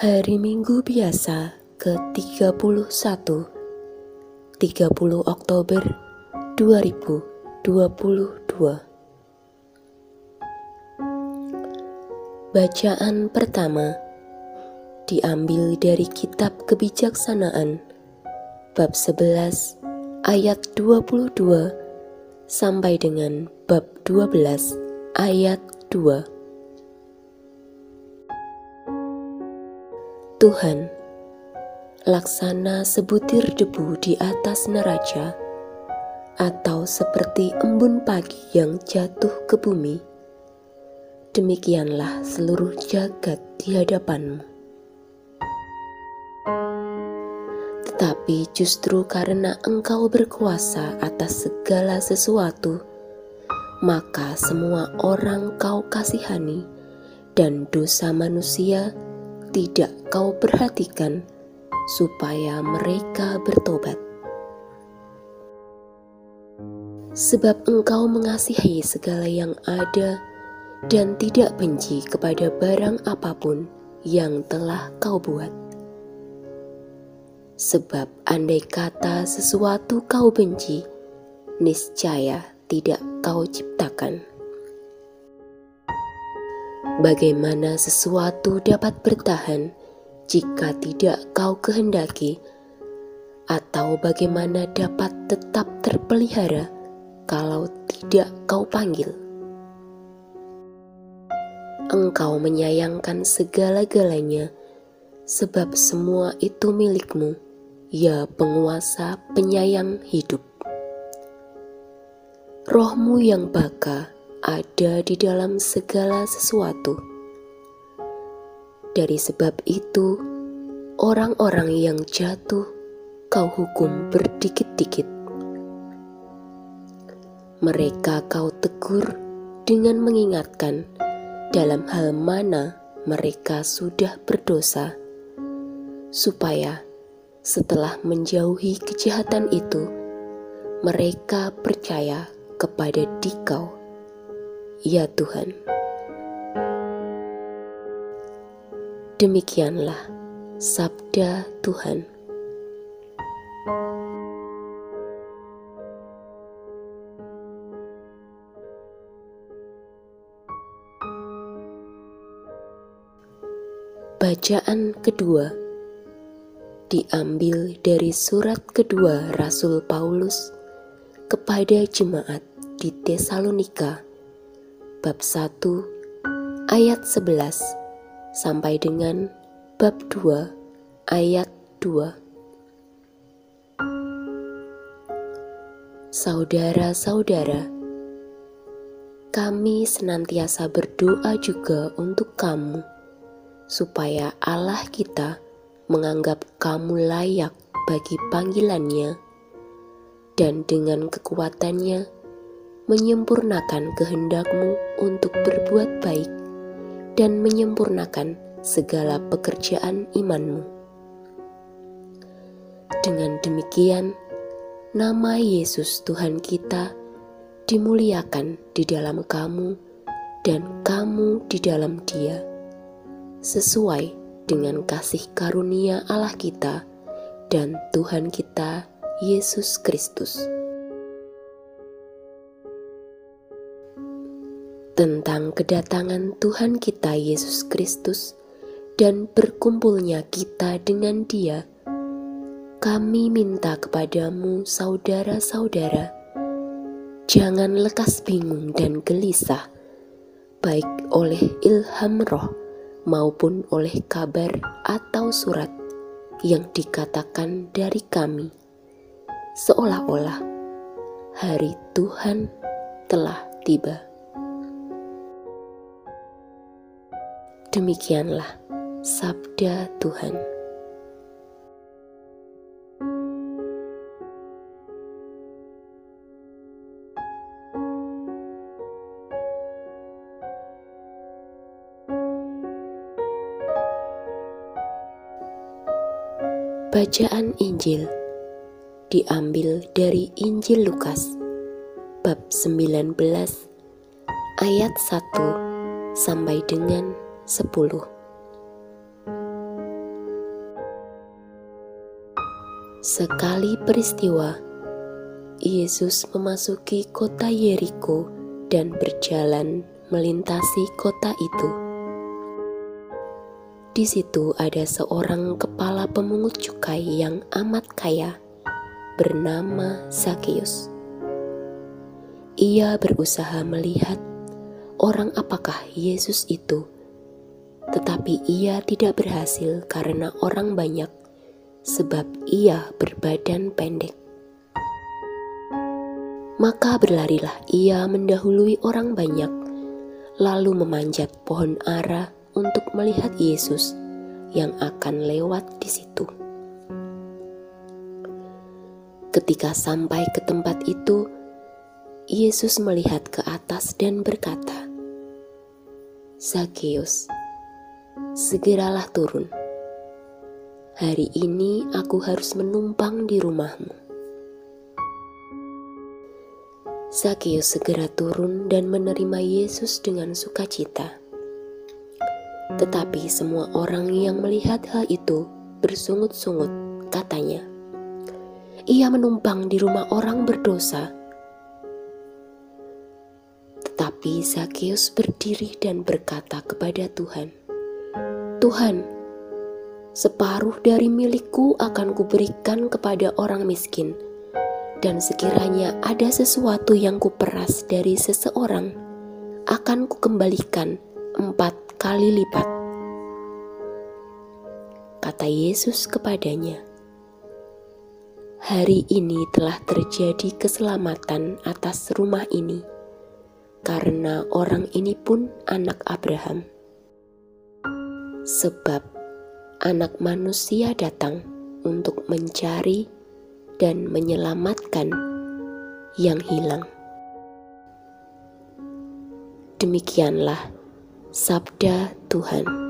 Hari Minggu biasa ke-31. 30 Oktober 2022 Bacaan pertama diambil dari kitab kebijaksanaan bab 11 ayat 22 sampai dengan bab 12 ayat 2 Tuhan, laksana sebutir debu di atas neraca, atau seperti embun pagi yang jatuh ke bumi, demikianlah seluruh jagat di hadapanmu. Tetapi justru karena engkau berkuasa atas segala sesuatu, maka semua orang kau kasihani dan dosa manusia tidak kau perhatikan supaya mereka bertobat. Sebab engkau mengasihi segala yang ada dan tidak benci kepada barang apa pun yang telah kau buat. Sebab andai kata sesuatu kau benci, niscaya tidak kau ciptakan Bagaimana sesuatu dapat bertahan jika tidak kau kehendaki, atau bagaimana dapat tetap terpelihara kalau tidak kau panggil? Engkau menyayangkan segala-galanya, sebab semua itu milikmu, ya penguasa penyayang hidup. Rohmu yang baka ada di dalam segala sesuatu. Dari sebab itu, orang-orang yang jatuh kau hukum berdikit-dikit. Mereka kau tegur dengan mengingatkan dalam hal mana mereka sudah berdosa, supaya setelah menjauhi kejahatan itu, mereka percaya kepada Dikau ya Tuhan. Demikianlah sabda Tuhan. Bacaan kedua diambil dari surat kedua Rasul Paulus kepada jemaat di Tesalonika bab 1 ayat 11 sampai dengan bab 2 ayat 2. Saudara-saudara, kami senantiasa berdoa juga untuk kamu, supaya Allah kita menganggap kamu layak bagi panggilannya, dan dengan kekuatannya menyempurnakan kehendakmu untuk berbuat baik dan menyempurnakan segala pekerjaan imanmu. Dengan demikian, nama Yesus Tuhan kita dimuliakan di dalam kamu dan kamu di dalam Dia, sesuai dengan kasih karunia Allah kita dan Tuhan kita Yesus Kristus. Tentang kedatangan Tuhan kita Yesus Kristus dan berkumpulnya kita dengan Dia, kami minta kepadamu, saudara-saudara, jangan lekas bingung dan gelisah, baik oleh ilham roh maupun oleh kabar atau surat yang dikatakan dari kami, seolah-olah hari Tuhan telah tiba. Demikianlah sabda Tuhan. Bacaan Injil diambil dari Injil Lukas bab 19 ayat 1 sampai dengan 10. Sekali peristiwa, Yesus memasuki kota Yeriko dan berjalan melintasi kota itu. Di situ ada seorang kepala pemungut cukai yang amat kaya bernama zacchaeus Ia berusaha melihat orang apakah Yesus itu tetapi ia tidak berhasil karena orang banyak, sebab ia berbadan pendek. Maka berlarilah ia mendahului orang banyak, lalu memanjat pohon ara untuk melihat Yesus yang akan lewat di situ. Ketika sampai ke tempat itu, Yesus melihat ke atas dan berkata, "Zakheus, segeralah turun. Hari ini aku harus menumpang di rumahmu." Zakheus segera turun dan menerima Yesus dengan sukacita. Tetapi semua orang yang melihat hal itu bersungut-sungut, katanya, "Ia menumpang di rumah orang berdosa." Tetapi Zakheus berdiri dan berkata kepada Tuhan, "Tuhan, separuh dari milikku akan kuberikan kepada orang miskin." dan sekiranya ada sesuatu yang kuperas dari seseorang, akan kukembalikan empat kali lipat. Kata Yesus kepadanya, "Hari ini telah terjadi keselamatan atas rumah ini, karena orang ini pun anak Abraham, sebab Anak Manusia datang untuk mencari." dan menyelamatkan yang hilang. Demikianlah sabda Tuhan.